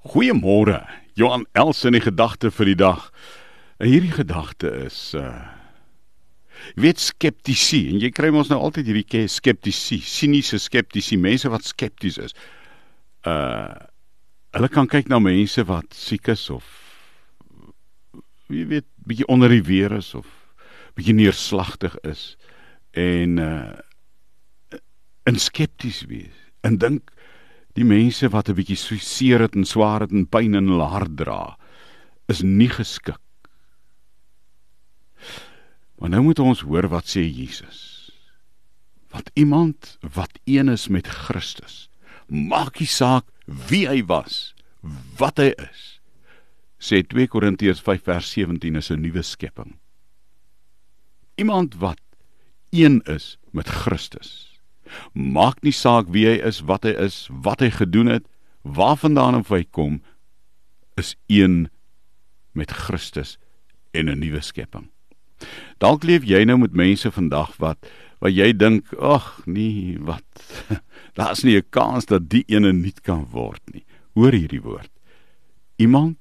Goeiemôre. Johan Els in die gedagte vir die dag. En hierdie gedagte is uh jy weet skeptisie en jy kry mos nou altyd hierdie skeptisie, siniese skeptisie, mense wat skepties is. Uh hulle kan kyk na mense wat siek is of jy weet bietjie onder die weer is of bietjie neerslagtig is en uh en skepties wees en dink die mense wat 'n bietjie seer het en swaar het en pyn in hulle hart dra is nie geskik. Maar nou moet ons hoor wat sê Jesus. Want iemand wat een is met Christus, maak nie saak wie hy was, wat hy is. Sê 2 Korintiërs 5 vers 17 is 'n nuwe skepping. Iemand wat een is met Christus Maak nie saak wie hy is, wat hy is, wat hy gedoen het, waarvandaan hy kom, is een met Christus en 'n nuwe skepping. Dalk leef jy nou met mense vandag wat wat jy dink, ag nee, wat daar's nie 'n kans dat die ene nuut kan word nie. Hoor hierdie woord. Iemand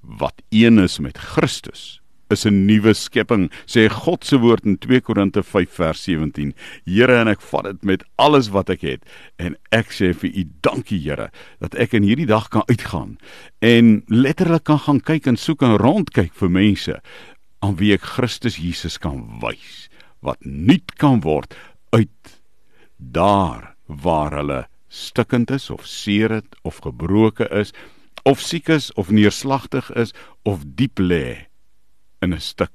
wat een is met Christus is 'n nuwe skepping, sê God se woord in 2 Korinte 5 vers 17. Here, en ek vat dit met alles wat ek het en ek sê vir U dankie, Here, dat ek in hierdie dag kan uitgaan en letterlik kan gaan kyk en soek en rondkyk vir mense aan wie ek Christus Jesus kan wys wat nuut kan word uit daar waar hulle stikkend is of seer het of gebroke is of siek is of neerslagtig is of diep lê in 'n stuk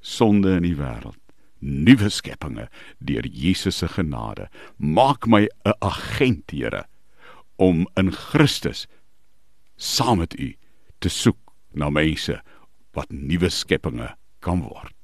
sonde in die wêreld. Nuwe skepinge deur Jesus se genade. Maak my 'n agent, Here, om in Christus saam met U te soek na mense wat nuwe skepinge kan word.